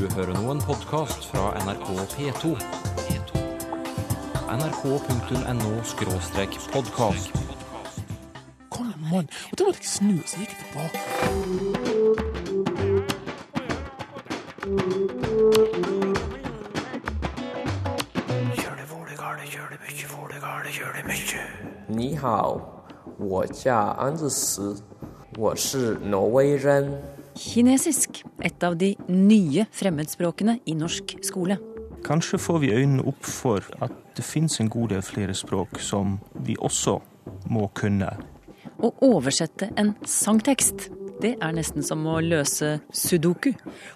Du hører nå en podkast fra NRK P2. nrk.no-podkast. Kom an! Og da måtte jeg snu, så gikk jeg tilbake. Ni hao, wo jia an si. Wo shi norwei. Kinesisk et av de nye fremmedspråkene i norsk skole. Kanskje får vi øynene opp for at det fins en god del flere språk som vi også må kunne. Å oversette en sangtekst, det er nesten som å løse sudoku.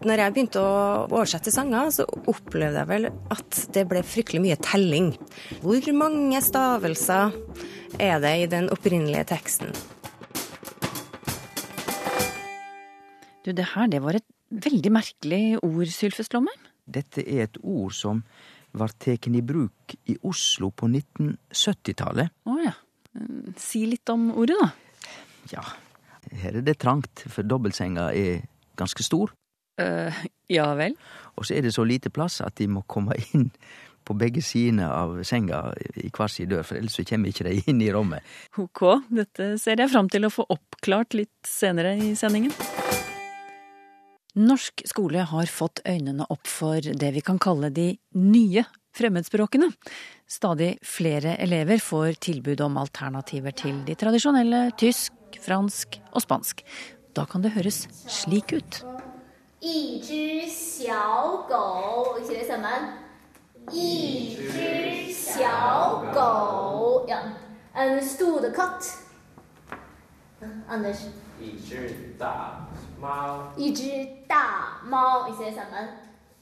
Når jeg begynte å oversette sanger, så opplevde jeg vel at det ble fryktelig mye telling. Hvor mange stavelser er det i den opprinnelige teksten? Du, det her, det var et veldig merkelig ord, Sylfest Lomheim. Dette er et ord som var tatt i bruk i Oslo på 1970-tallet. Å ja. Mm, Si litt om ordet, da. Ja, her er det trangt, for dobbeltsenga er ganske stor. Uh, ja vel. Og så er det så lite plass at de må komme inn på begge sidene av senga i hver sin dør, for ellers så kommer ikke de inn i rommet. Ok, dette ser jeg fram til å få oppklart litt senere i sendingen. Norsk skole har fått øynene opp for det vi kan kalle de nye fremmedspråkene. Stadig flere elever får tilbud om alternativer til de tradisjonelle tysk, fransk og spansk. Da kan det høres slik ut. En stor katt. Anders. 一只大猫，一只大猫，你写什么？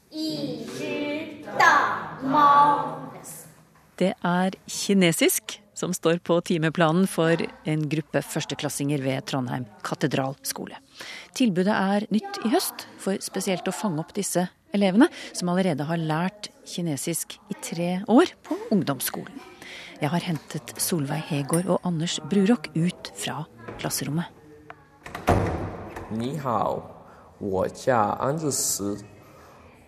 一只大猫。Yes. Det er kinesisk som står på timeplanen for en gruppe førsteklassinger ved Trondheim katedralskole. Tilbudet er nytt i høst, for spesielt å fange opp disse elevene, som allerede har lært kinesisk i tre år på ungdomsskolen. Jeg har hentet Solveig Hegård og Anders Brurok ut fra klasserommet. 你好，我叫安子石，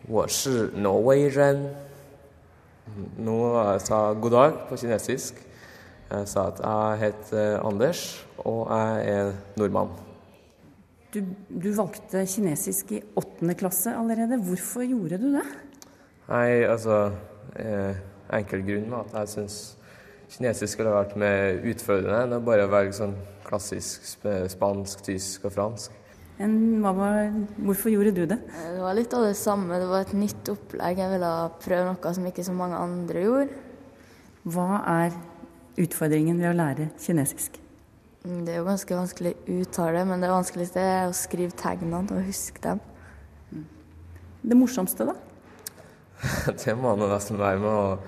我是挪威人。Nå sa jeg god dag på kinesisk. Jeg sa at jeg heter Anders, og jeg er nordmann. Du, du valgte kinesisk i åttende klasse allerede. Hvorfor gjorde du det? Nei, altså eh, Enkel grunn var at jeg syns kinesisk skulle vært mer utfordrende enn å bare velge sånn klassisk sp- spansk, tysk og fransk. hvorfor gjorde du det? Det var litt av det samme. Det var et nytt opplegg. Jeg ville prøve noe som ikke så mange andre gjorde. Hva er utfordringen ved å lære kinesisk? Mm, Det er jo ganske vanskelig å uttale, men det vanskeligste er å skrive tegnene og huske dem. Det morsomste, da? Det må nå nesten være med å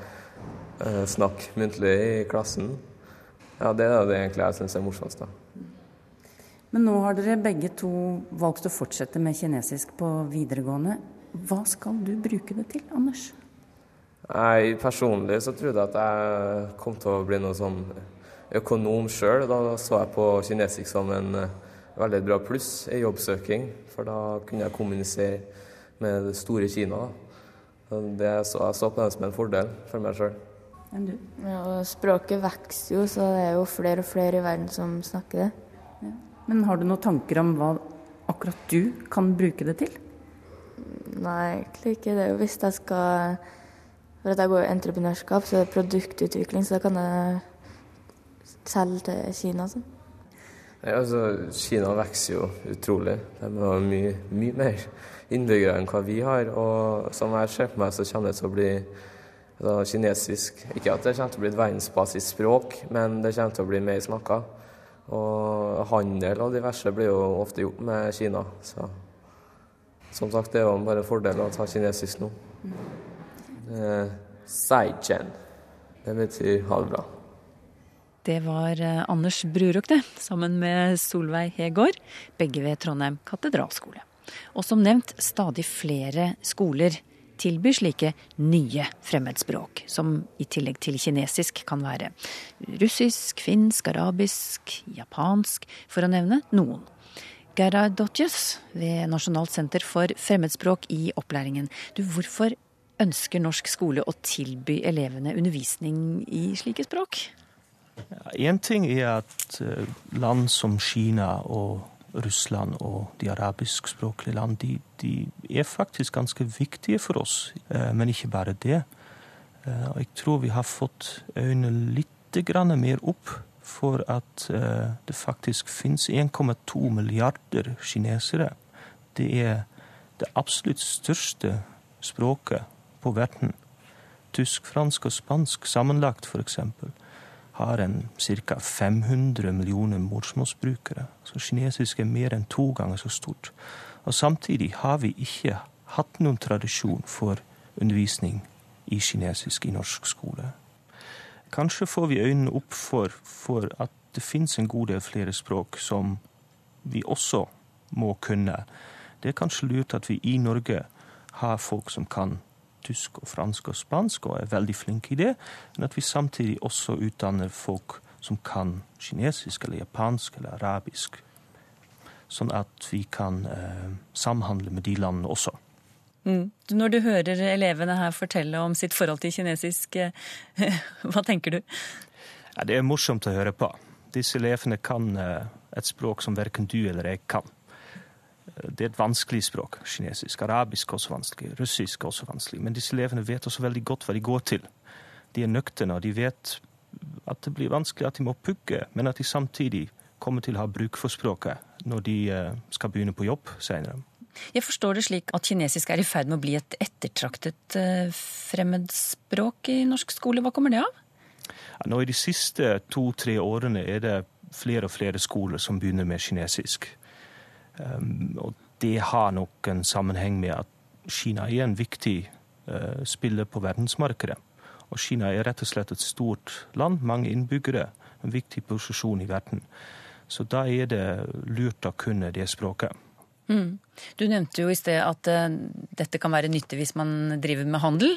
eh, snakke muntlig i klassen. Ja, det er det egentlig jeg syns er morsomst. da. Men nå har dere begge to valgt å fortsette med kinesisk på videregående. Hva skal du bruke det til, Anders? Jeg personlig så trodde jeg at jeg kom til å bli noe sånn økonom sjøl. Da så jeg på kinesisk som en eh, veldig bra pluss i jobbsøking, for da kunne jeg kommunisere med det store Kina. Det så, jeg så på det som en fordel for meg sjøl. Enn du? Ja, språket vokser jo, så det er jo flere og flere i verden som snakker det. Men har du noen tanker om hva akkurat du kan bruke det til? Nei, egentlig ikke. Det er jo hvis jeg skal For at jeg går i entreprenørskap, så er det produktutvikling, så da kan jeg selge til Kina. Sånn. Nei, altså, Kina vokser jo utrolig. De har mye, mye mer innbyggere enn hva vi har. Og som jeg ser på meg, så kommer det til å bli altså, kinesisk Ikke at det kommer til å bli et verdensbasisspråk, men det kommer til å bli mer snakka. Og handel og diverse blir jo ofte gjort med Kina. Så som sagt, det er jo bare en fordel å ta kinesisk nå. Eh. Det betyr ha det bra. Det var eh, Anders Bruruk, det, sammen med Solveig Hegård, begge ved Trondheim katedralskole. Og som nevnt, stadig flere skoler tilbyr slike nye fremmedspråk, som i tillegg til kinesisk kan være russisk, finsk, arabisk, japansk, for å nevne noen. Gerhard Dotjes ved Nasjonalt senter for fremmedspråk i opplæringen. Du, hvorfor ønsker norsk skole å tilby elevene undervisning i slike språk? Én ting er at eh, land som Kina og Russland og de arabiskspråklige land, de, de, er faktisk ganske viktige for oss. Eh, men ikke bare det. Eh, jeg tror vi har fått øynene litt mer opp for at det faktisk finnes 1,2 milliarder kinesere. Det er det absolutt største språket på verden. Tysk, fransk og spansk sammenlagt, f.eks har en ca. 500 millioner morsmålsbrukere. Så kinesisk er mer enn to ganger så stort. Og samtidig har vi ikke hatt noen tradisjon for undervisning i kinesisk i norsk skole. Kanskje får vi øynene opp for, for at det fins en god del flere språk som vi også må kunne. Det er kanskje lurt at vi i Norge har folk som kan tysk og fransk og spansk og er veldig flinke i det, men at vi samtidig også utdanner folk som kan kinesisk eller japansk eller arabisk. Sånn at vi kan eh, samhandle med de landene også. Mm. Når du hører elevene her fortelle om sitt forhold til kinesisk, eh, hva tenker du? Ja, det er morsomt å høre på. Disse elevene kan eh, et språk som verken du eller jeg kan. Det er et vanskelig språk, kinesisk. Arabisk også vanskelig. Russisk også vanskelig. Men disse elevene vet også veldig godt hva de går til. De er nøkterne, og de vet at det blir vanskelig at de må pugge, men at de samtidig kommer til å ha bruk for språket når de eh, skal begynne på jobb senere. Jeg forstår det slik at kinesisk er i ferd med å bli et ettertraktet eh, fremmedspråk i norsk skole. Hva kommer det av? Ja, nå I de siste to-tre årene er det flere og flere skoler som begynner med kinesisk. Ehm, og det har nok en sammenheng med at Kina er en viktig eh, spiller på verdensmarkedet. Og Kina er rett og slett et stort land, mange innbyggere, en viktig posisjon i verden. Så da er det lurt å kunne det språket. Mm. Du nevnte jo i sted at uh, dette kan være nyttig hvis man driver med handel.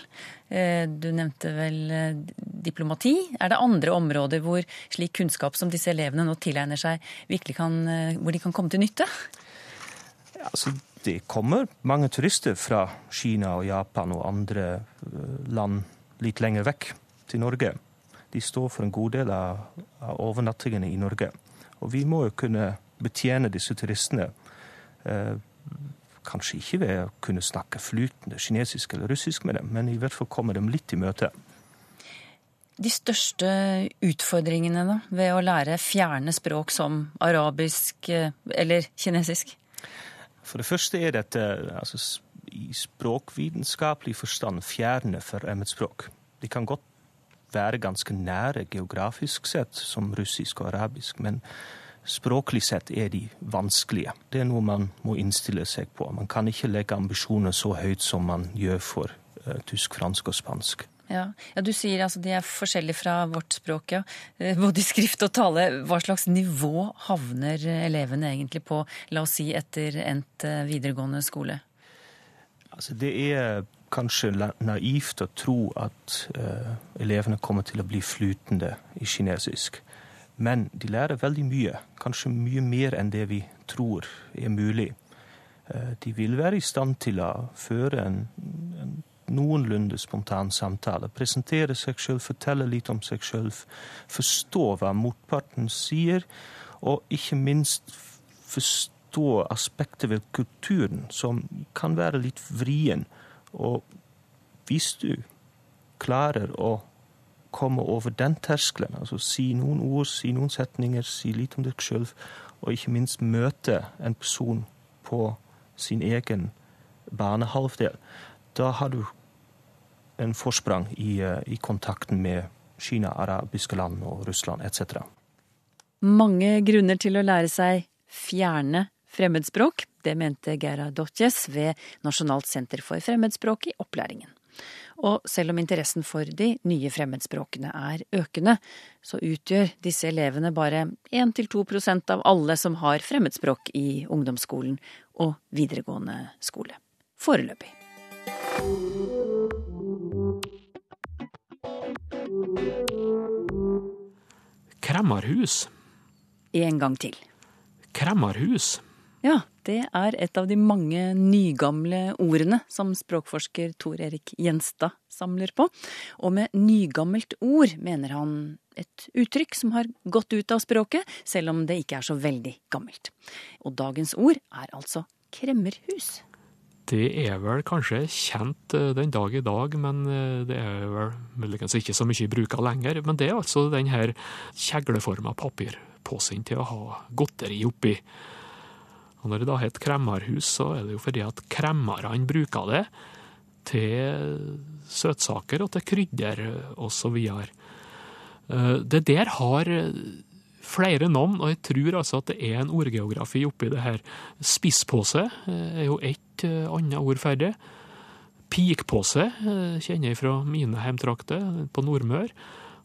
Uh, du nevnte vel uh, diplomati. Er det andre områder hvor slik kunnskap som disse elevene nå tilegner seg, virkelig kan, hvor de kan komme til nytte? Altså, det kommer mange turister fra Kina og Japan og andre eh, land litt lenger vekk til Norge. De står for en god del av, av overnattingene i Norge. Og vi må jo kunne betjene disse turistene. Eh, kanskje ikke ved å kunne snakke flytende kinesisk eller russisk med dem, men i hvert fall komme dem litt i møte. De største utfordringene da, ved å lære fjerne språk som arabisk eh, eller kinesisk? For det første er dette altså, i språkvitenskapelig forstand fjerne for fremmedspråk. De kan godt være ganske nære geografisk sett, som russisk og arabisk, men språklig sett er de vanskelige. Det er noe man må innstille seg på. Man kan ikke legge ambisjoner så høyt som man gjør for uh, tysk, fransk og spansk. Ja. ja. Du sier altså de er forskjellige fra vårt språk, ja. Eh, både i skrift og tale. Hva slags nivå havner elevene egentlig på, la oss si etter endt eh, videregående skole? Altså, det er kanskje naivt å tro at uh, elevene kommer til å bli flytende i kinesisk. Men de lærer veldig mye. Kanskje mye mer enn det vi tror er mulig. Uh, de vil være i stand til å føre en, noenlunde spontan samtale. Presentere seg sjøl, fortelle litt om seg sjøl, forstå hva motparten sier, og ikke minst forstå aspekter ved kulturen som kan være litt vrien. Og hvis du klarer å komme over den terskelen, altså si noen ord, si noen setninger, si litt om deg sjøl, og ikke minst møte en person på sin egen banehalvdel, da har du en forsprang i, eh, i kontakten med Kina, arabiske land og Russland etc. Mange grunner til å lære seg fjerne fremmedspråk. Det mente Geira Dotjes ved Nasjonalt senter for fremmedspråk i opplæringen. Og selv om interessen for de nye fremmedspråkene er økende, så utgjør disse elevene bare 1-2% av alle som har fremmedspråk i ungdomsskolen og videregående skole. Foreløpig. Kremmerhus. En gang til. Kremmerhus. Ja, det er et av de mange nygamle ordene som språkforsker Tor Erik Gjenstad samler på. Og med nygammelt ord mener han et uttrykk som har gått ut av språket, selv om det ikke er så veldig gammelt. Og dagens ord er altså kremmerhus. Det er vel kanskje kjent eh, den dag i dag, men eh, det er vel muligens ikke så mye i bruk lenger. Men det er altså den her kjegleforma papirposen til å ha godteri oppi. Og når det da heter kremmerhus, så er det jo fordi at kremmerne bruker det til søtsaker og til krydder osv. videre. det der har flere navn, og jeg tror altså at det er en ordgeografi oppi det her. Spisspose er jo ett eh, annet ord for det. Pikpose eh, kjenner jeg fra mine heimtrakter på Nordmør.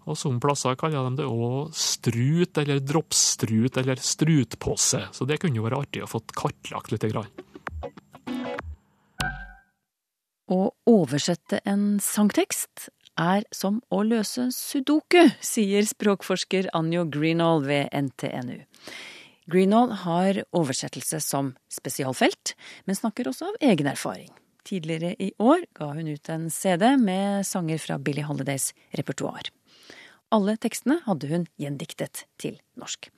Og som plasser kaller de det òg strut, eller droppstrut, eller strutpose. Så det kunne jo være artig å få kartlagt litt. Grann. Å oversette en sangtekst er som å løse sudoku, sier språkforsker Anjo Greenall ved NTNU. Greenall har oversettelse som spesialfelt, men snakker også av egen erfaring. Tidligere i år ga hun ut en CD med sanger fra Billie Holidays repertoar. Alle tekstene hadde hun gjendiktet til norsk.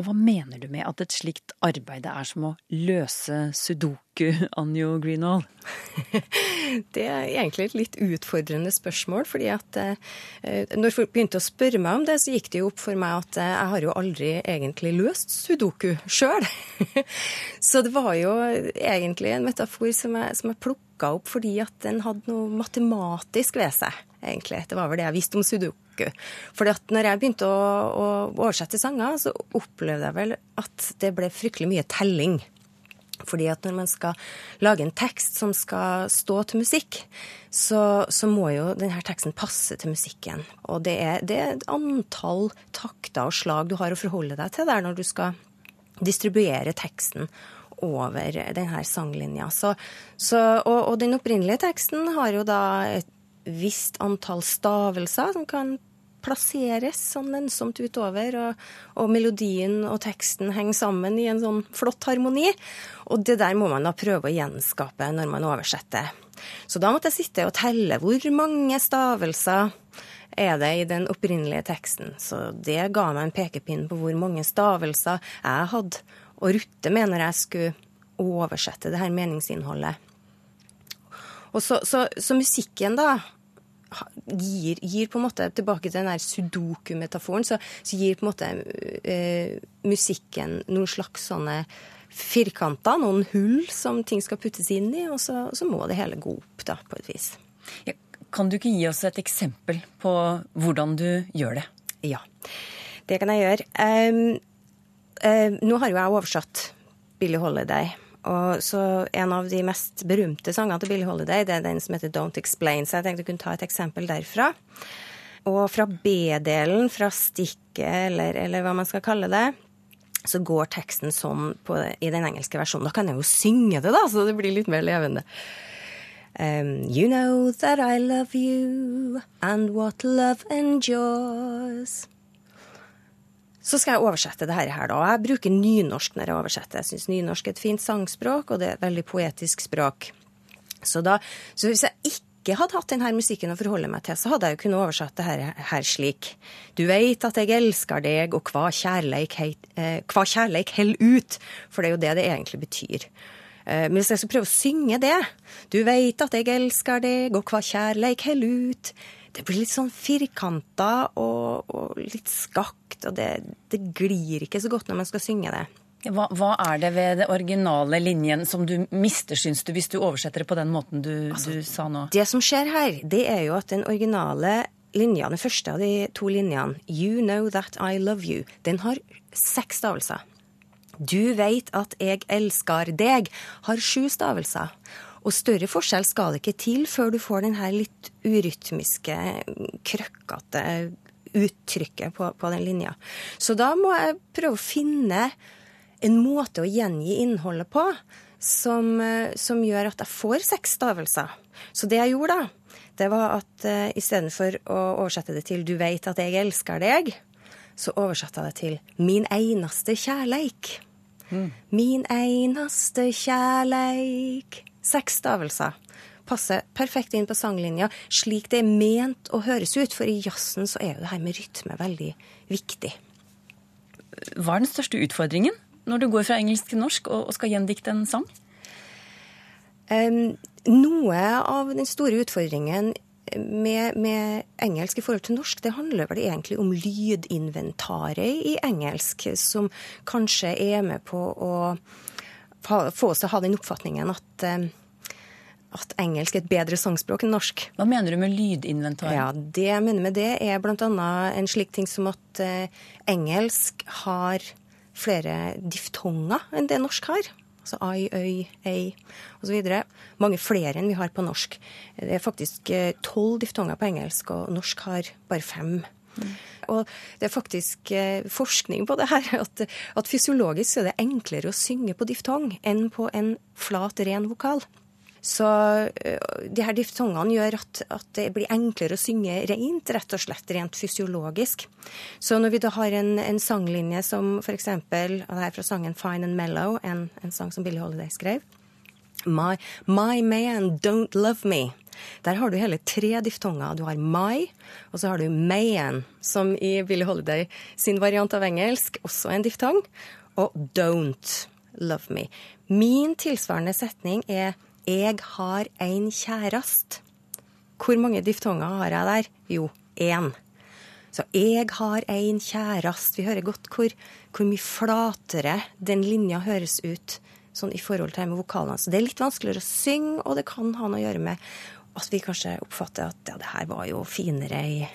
Og hva mener du med at et slikt arbeid er som å løse sudoku, Anjo Greenhall? det er egentlig et litt utfordrende spørsmål. fordi at eh, når folk begynte å spørre meg om det, så gikk det jo opp for meg at eh, jeg har jo aldri egentlig løst sudoku sjøl. så det var jo egentlig en metafor som jeg, som jeg plukka opp fordi at den hadde noe matematisk ved seg, egentlig. Det var vel det jeg visste om sudoku uke. Fordi at når jeg begynte å, å oversette sanger, så opplevde jeg vel at det ble fryktelig mye telling. Fordi at når man skal lage en tekst som skal stå til musikk, så, så må jo denne teksten passe til musikken. Og det er, det er et antall takter og slag du har å forholde deg til der når du skal distribuere teksten over denne sanglinja. Så, så, og, og, den opprinnelige teksten har jo da et visst antall stavelser som kan plasseres sånn ensomt utover, og, og, melodien og teksten henger sammen i en sånn flott harmoni. Og det der må man da prøve å gjenskape når man oversetter. Så da måtte jeg sitte og telle hvor mange stavelser er det i den opprinnelige teksten. Så det ga meg en pekepinn på hvor mange stavelser jeg hadde å rutte med når jeg skulle oversette det her meningsinnholdet. Og så, så, så musikken, da, gir, gir, på en måte tilbake til den der sudoku-metaforen, så, så, gir på en måte eh, musikken noen slags sånne firkanter, noen hull som ting skal puttes inn i, og så, så må det hele gå opp, da, på et vis. Ja, kan du ikke gi oss et eksempel på hvordan du gjør det? Ja, det kan jeg gjøre. Um, um, nå har jo jeg oversatt Billy Holiday og så En av de mest berømte sangene til Billie Holiday det er den som heter Don't Explain. Så jeg tenkte jeg kunne ta et eksempel derfra. Og fra B-delen, fra stikket, eller, eller, hva man skal kalle det, så går teksten sånn på, i den engelske versjonen. Da kan jeg jo synge det, da, så det blir litt mer levende. Um, you know that I love you, and what love endures. Så skal jeg oversette det her, da. Jeg bruker nynorsk når jeg oversetter. Jeg syns nynorsk er et fint sangspråk, og det er et veldig poetisk språk. Så, da, så hvis jeg ikke hadde hatt denne musikken å forholde meg til, så hadde jeg jo kunnet oversatt det her, her slik. Du veit at jeg elsker deg, og hva kjærleik, eh, hva kjærleik hell ut. For det er jo det det egentlig betyr. Eh, men hvis jeg skal prøve å synge det Du veit at jeg elsker deg, og hva kjærleik hell ut det blir litt sånn firkanta og, og, litt skakt, og det, det, glir ikke så godt når man skal synge det. Hva, hva er det ved den originale linjen som du mister, syns du, hvis du oversetter det på den måten du, altså, du sa nå? Det som skjer her, det er jo at den originale linja, den første av de to linjene, You know that I love you, den har seks stavelser. Du veit at jeg elsker deg, har sju stavelser. Og større forskjell skal det ikke til før du får denne litt urytmiske, krøkkete uttrykket på, på, den linja. Så da må jeg prøve å finne en måte å gjengi innholdet på som, som gjør at jeg får seks stavelser. Så det jeg gjorde, da, det var at uh, istedenfor å oversette det til 'du veit at jeg elsker deg', så oversatte jeg det til 'min eneste kjærleik'. Min eneste kjærleik. Seks stavelser. Passer perfekt inn på sanglinja, slik det er ment å høres ut. For i jazzen så er jo det her med rytme veldig viktig. Hva er den største utfordringen når du går fra engelsk til norsk og skal gjendikte en sang? Um, noe av den store utfordringen med, med, engelsk i forhold til norsk, det handler vel egentlig om lydinventaret i engelsk, som kanskje er med på å få oss til å ha den oppfatningen at, at engelsk er et bedre sangspråk enn norsk. Hva mener du med lydinventar? Ja, Det jeg mener med det, er bl.a. en slik ting som at eh, engelsk har flere diftonger enn det norsk har. Altså ai, øy, ei osv. Mange flere enn vi har på norsk. Det er faktisk eh, tolv diftonger på engelsk, og norsk har bare fem. Mm. Og det er faktisk eh, forskning på det her, at, at fysiologisk er det enklere å synge på diftong enn på en flat, ren vokal. Så uh, de her diftongene gjør at, at, det blir enklere å synge rent, rett og slett rent fysiologisk. Så når vi da har en, en sanglinje som f.eks. Det er fra sangen 'Fine and Mellow', en, en sang som Billie Holiday skrev. My, my man don't love me. Der har du hele tre diftonger. Du har my, og så har du man, som i Billie Holiday sin variant av engelsk, også en diftong, og don't love me. Min tilsvarende setning er 'Jeg har ein kjærest'. Hvor mange diftonger har jeg der? Jo, én. Så 'jeg har en kjærest'. Vi hører godt hvor, hvor, mye flatere den linja høres ut sånn i forhold til med vokalene. Så det er litt vanskeligere å synge, og det kan ha noe å gjøre med at vi kanskje oppfatter at ja, det her var jo finere i,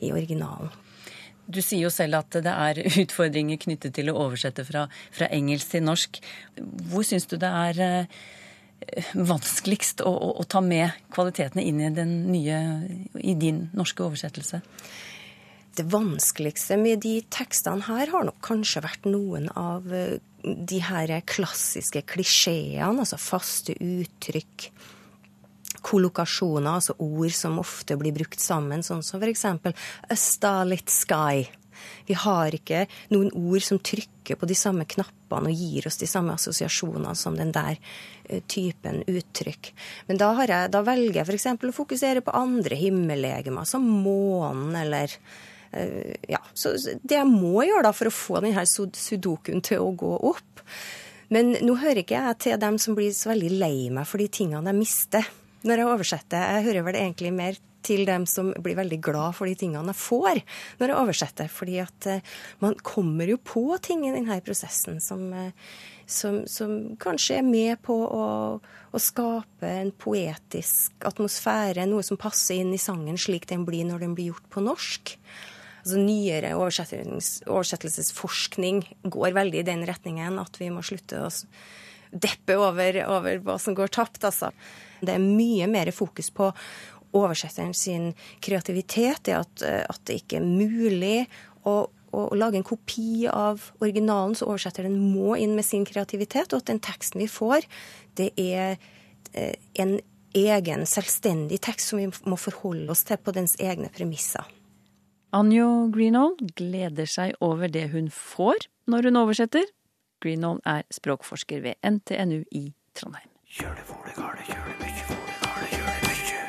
i originalen. Du sier jo selv at det er utfordringer knyttet til å oversette fra, fra engelsk til norsk. Hvor syns du det er eh, vanskeligst å, å, å, ta med kvalitetene inn i, den nye, i din norske oversettelse? Det vanskeligste med de tekstene her har nok kanskje vært noen av eh, de her klassiske klisjeene, altså faste uttrykk. Kollokasjoner, altså ord som ofte blir brukt sammen, sånn som f.eks. a starlit sky. Vi har ikke noen ord som trykker på de samme knappene og gir oss de samme assosiasjonene som den der eh, typen uttrykk. Men da, jeg, da velger jeg f.eks. å fokusere på andre himmellegemer, som månen eller uh, Ja. Så det jeg må gjøre da for å få denne sudokuen til å gå opp Men nå hører ikke jeg til dem som blir så veldig lei meg for de tingene jeg mister når jeg oversetter. Jeg hører vel egentlig mer til dem som blir veldig glad for de tingene jeg får når jeg oversetter. Fordi at eh, man kommer jo på ting i denne prosessen som, eh, som, som kanskje er med på å, å, skape en poetisk atmosfære, noe som passer inn i sangen slik den blir når den blir gjort på norsk. Altså Nyere oversettelsesforskning går veldig i den retningen at vi må slutte å deppe over, over hva som går tapt. altså. Det er mye mer fokus på oversetteren sin kreativitet, det at, eh, at det ikke er mulig å, å, lage en kopi av originalen, så oversetteren må inn med sin kreativitet, og at den teksten vi får, det er eh, en egen, selvstendig tekst som vi må forholde oss til på dens egne premisser. Anjo Greenhold gleder seg over det hun får når hun oversetter. Greenhold er språkforsker ved NTNU i Trondheim. Kjør det, for gale, kjør det mye, for gale, kjør det mye.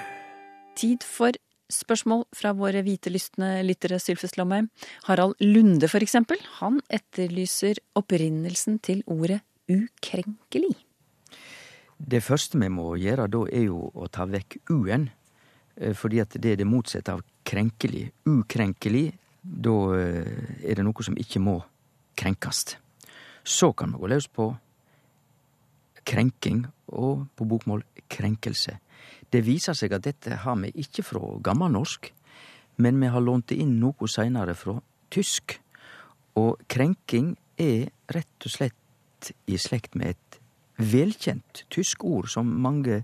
Tid for spørsmål fra våre hvitelystne lyttere, Sylfes Lomheim. Harald Lunde, for eksempel, han etterlyser opprinnelsen til ordet ukrenkelig. Det første vi må gjøre da, er jo å ta vekk u-en. Eh, fordi at det er det motsatte av krenkelig. Ukrenkelig, da eh, er det noe som ikke må krenkast. Så kan vi gå løs på krenking, og på bokmål krenkelse. Det viser seg at dette har vi ikke fra gammelnorsk, men vi har lånt det inn noe seinere fra tysk. Og krenking er rett og slett i slekt med et velkjent tysk ord som mange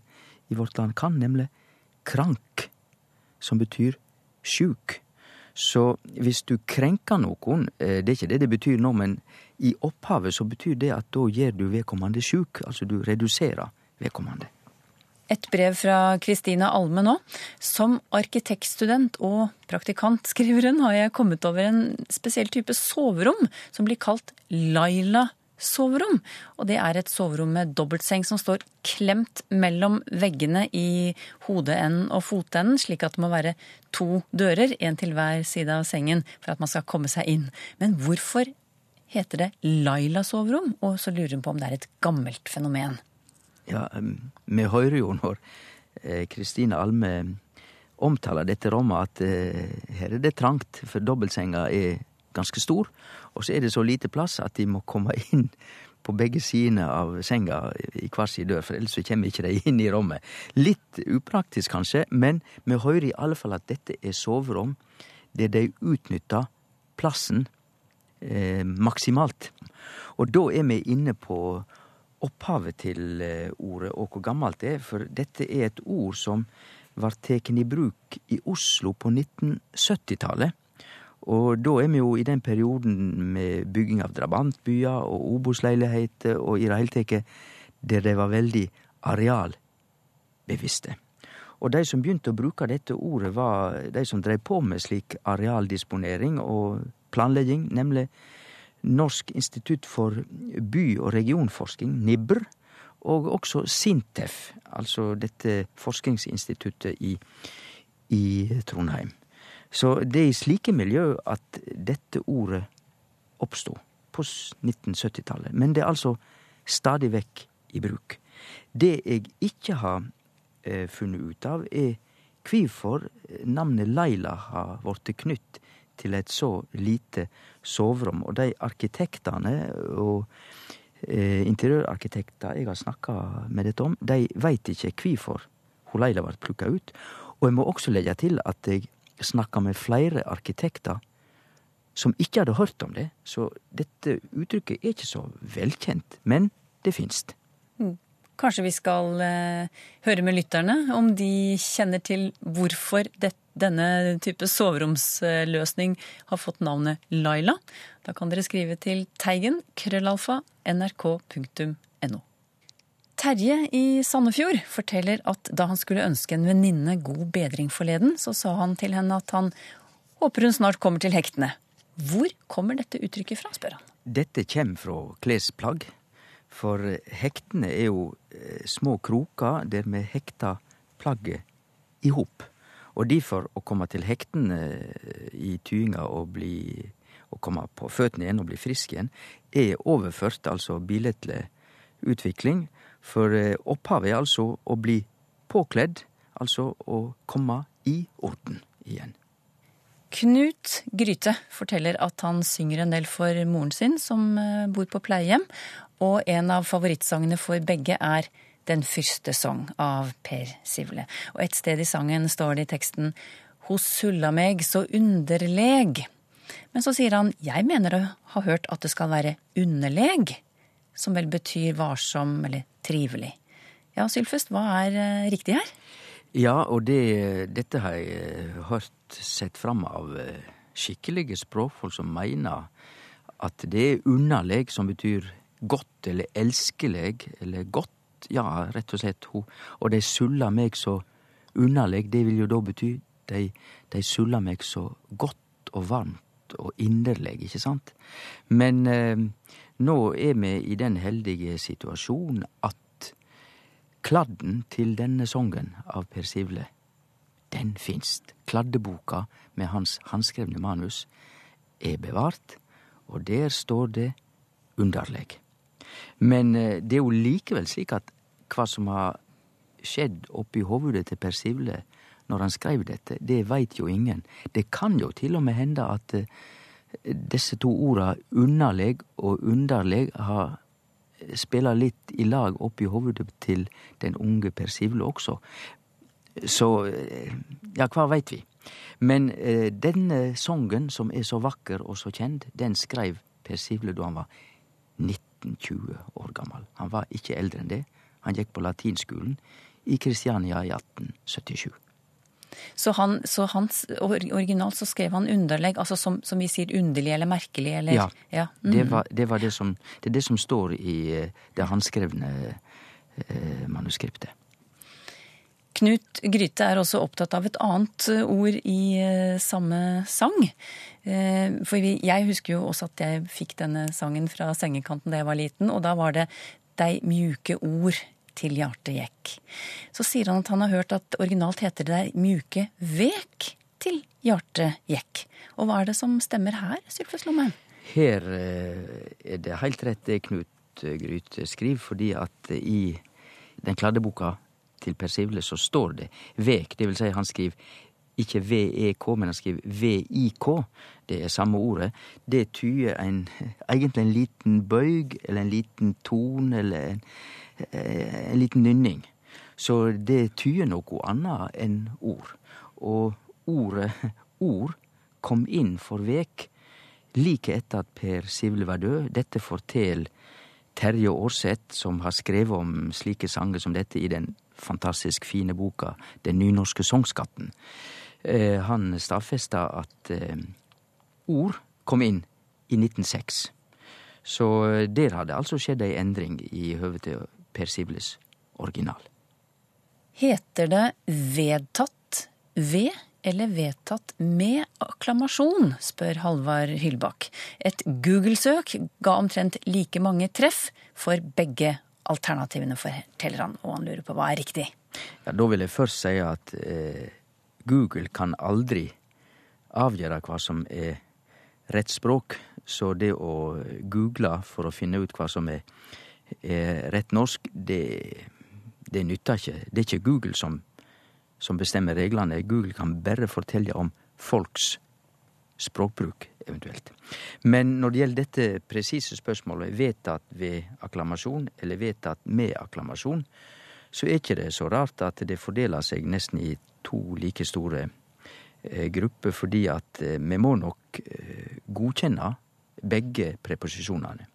i vårt land kan, nemlig krank, som betyr sjuk. Så hvis du krenker noen, eh, det er ikke det det betyr nå, men i opphavet så betyr det at da gjør du vedkommende sjuk, altså du reduserer vedkommende. Et brev fra Kristina Alme nå. Som arkitektstudent og praktikant, skriver hun, har jeg kommet over en spesiell type soverom som blir kalt Laila soverom. Og det er et soverom med dobbeltseng som står klemt mellom veggene i hodeenden og fotenden, slik at det må være to dører, én til hver side av sengen, for at man skal komme seg inn. Men hvorfor heter det Laila soverom? Og så lurer hun på om det er et gammelt fenomen. Ja, vi hører jo når Kristine Alme omtaler dette rommet at her er det trangt, for dobbeltsenga er ganske stor. Og så er det så lite plass at de må komme inn på begge sidene av senga i hver sin dør, for ellers så kommer ikke de inn i rommet. Litt upraktisk kanskje, men vi hører i alle fall at dette er soverom der de utnytter plassen eh, maksimalt. Og da er vi inne på opphavet til eh, ordet og hvor gammelt det er, for dette er et ord som var tatt i bruk i Oslo på 1970-tallet. Og da er vi jo i den perioden med bygging av drabantbyer og Obos-leiligheter og i det hele tatt der de var veldig arealbevisste. Og de som begynte å bruke dette ordet, var de som drev på med slik arealdisponering og planlegging, nemlig Norsk institutt for by- og regionforskning, NIBR, og også Sintef, altså dette forskningsinstituttet i, i Trondheim. Så det er i slike miljø at dette ordet oppstod på 1970-tallet. Men det er altså stadig vekk i bruk. Det jeg ikke har eh, funnet ut av, er hvorfor navnet Laila har blitt knytt til et så lite soverom. Og de arkitektene og eh, interiørarkitekter jeg har snakka med dette om, de veit ikke hvorfor hun Laila ble plukka ut. Og jeg må også legge til at jeg snakka med flere arkitekter som ikke hadde hørt om det, så dette uttrykket er ikke så velkjent, men det finst. Kanskje vi skal eh, høre med lytterne om de kjenner til hvorfor det, denne type soveromsløsning har fått navnet Laila. Da kan dere skrive til teigen krøllalfa nrk.no. Terje i Sandefjord forteller at da han skulle ønske en venninne god bedring forleden, så sa han til henne at han håper hun snart kommer til hektene. Hvor kommer dette uttrykket fra, spør han. Dette kommer fra klesplagg. For hektene er jo eh, små kroker der vi hekter plagget i hop. Og derfor å komme til hektene eh, i tyinga og bli å komme på føttene igjen og bli frisk igjen, er overført, altså billedlig utvikling. For eh, opphavet er altså å bli påkledd, altså å komme i orden igjen. Knut Gryte forteller at han synger en del for moren sin, som bor på pleiehjem, og en av favorittsangene for begge er Den fyrste song av Per Sivle. Og et sted i sangen står det i teksten Hos sulla meg så underleg. Men så sier han jeg mener å ha hørt at det skal være underleg, som vel betyr varsom eller trivelig. Ja, Sylfest, hva er riktig her? Ja, og det, dette har jeg hørt sett fram av skikkelige språkfolk som mener at det er underleg som betyr godt eller elskeleg eller godt, ja, rett og slett. Og de sulla meg så underleg, det vil jo da bety de, de sulla meg så godt og varmt og inderleg, ikke sant? Men eh, nå er vi i den heldige situasjonen at kladden til denne songen av Per Sivle, den finst. Kladdeboka med hans handskrevne manus er bevart, og der står det underleg. Men det er jo likevel slik at hva som har skjedd oppi hovudet til Per Sivle når han skrev dette, det veit jo ingen. Det kan jo til og med hende at disse to orda underleg og underleg har spela litt i lag oppi hovudet til den unge Per Sivle også. Så ja, hva veit vi? Men eh, denne songen, som er så vakker og så kjend, den skreiv Per Sivle da han var 19-20 år gammel. Han var ikke eldre enn det. Han gikk på latinskolen i Kristiania i 1877. Så, han, så hans, originalt så skrev han underlegg, altså som, som, vi sier underlig eller merkelig? Eller, ja. ja. Mm. Det, var, det, var det, som, det er det som står i det håndskrevne eh, manuskriptet. Knut Gryte er også opptatt av et annet ord i eh, samme sang. Eh, for jeg husker jo også at jeg fikk denne sangen fra sengekanten da jeg var liten, og da var det 'Dei mjuke ord til Hjarte Jekk. Så sier han at han har hørt at originalt heter det der mjuke vek til Hjarte Jekk. Og hva er det som stemmer her, Sylfes Lomheim? Her er det helt rett det Knut Gryte skriver, fordi at i den kladdeboka til Per Sivle så står det vek. Det vil si han skriver ikke VEK, men han skriver VIK. Det er samme ordet. Det tyder en, egentlig en liten bøyg, eller en liten tone, eller en, eh, en liten nynning. Så det tyder noe annet enn ord. Og ordet ord kom inn for vek like etter at Per Sivle var død. Dette forteller Terje Aarseth, som har skrevet om slike sanger som dette i den fantastisk fine boka Den nynorske songskatten. Eh, han stadfesta at eh, ord kom inn i 1906. Så eh, der hadde altså skjedd ei endring i høve til Per Sibles original. Heter det vedtatt ved eller vedtatt med akklamasjon, spør Halvard Hyllbakk. Et Google-søk ga omtrent like mange treff for begge alternativene, forteller han, og han lurer på hva er riktig. Ja, Da vil jeg først si at eh, Google kan aldri avgjøre hva som er rett språk. Så det å google for å finne ut hva som er, er rett norsk, det, det nytter ikke. Det er ikke Google som som bestemmer reglene. Google kan bare fortelle om folks språkbruk, eventuelt. Men når det gjelder dette presise spørsmålet, vedtatt ved akklamasjon eller vedtatt med akklamasjon, så er ikke det så rart at det fordeler seg nesten i to like store eh, grupper, fordi at eh, vi må nok eh, godkjenne begge preposisjonene.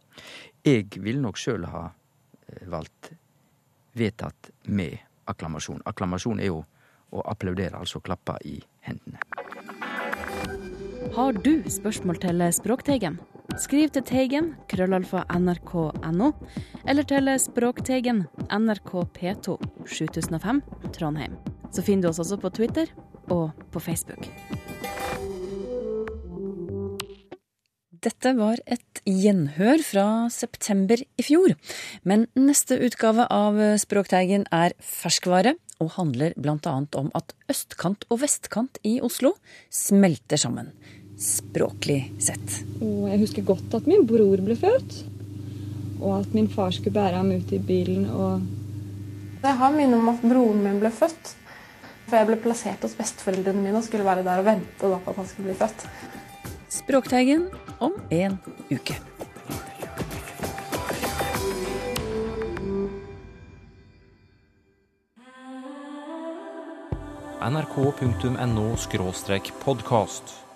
Jeg vil nok sjøl ha eh, valgt vedtatt med akklamasjon. Akklamasjon er jo å applaudere, altså klappe i hendene. Har du spørsmål til Språkteigen? Skriv til Teigen, krøllalfa nrk.no, eller til Språkteigen, NRK P2, 7005, Trondheim. Så finner du oss også på Twitter og på Facebook. Dette var et gjenhør fra september i fjor. Men neste utgave av Språkteigen er ferskvare og handler bl.a. om at østkant og vestkant i Oslo smelter sammen, språklig sett. Og jeg husker godt at min bror ble født, og at min far skulle bære ham ut i bilen. og... Jeg har minne om at broren min ble født. For jeg ble plassert hos besteforeldrene mine og skulle være der og vente på at han skulle bli født. Språkteigen om en uke. nrk.no podkast.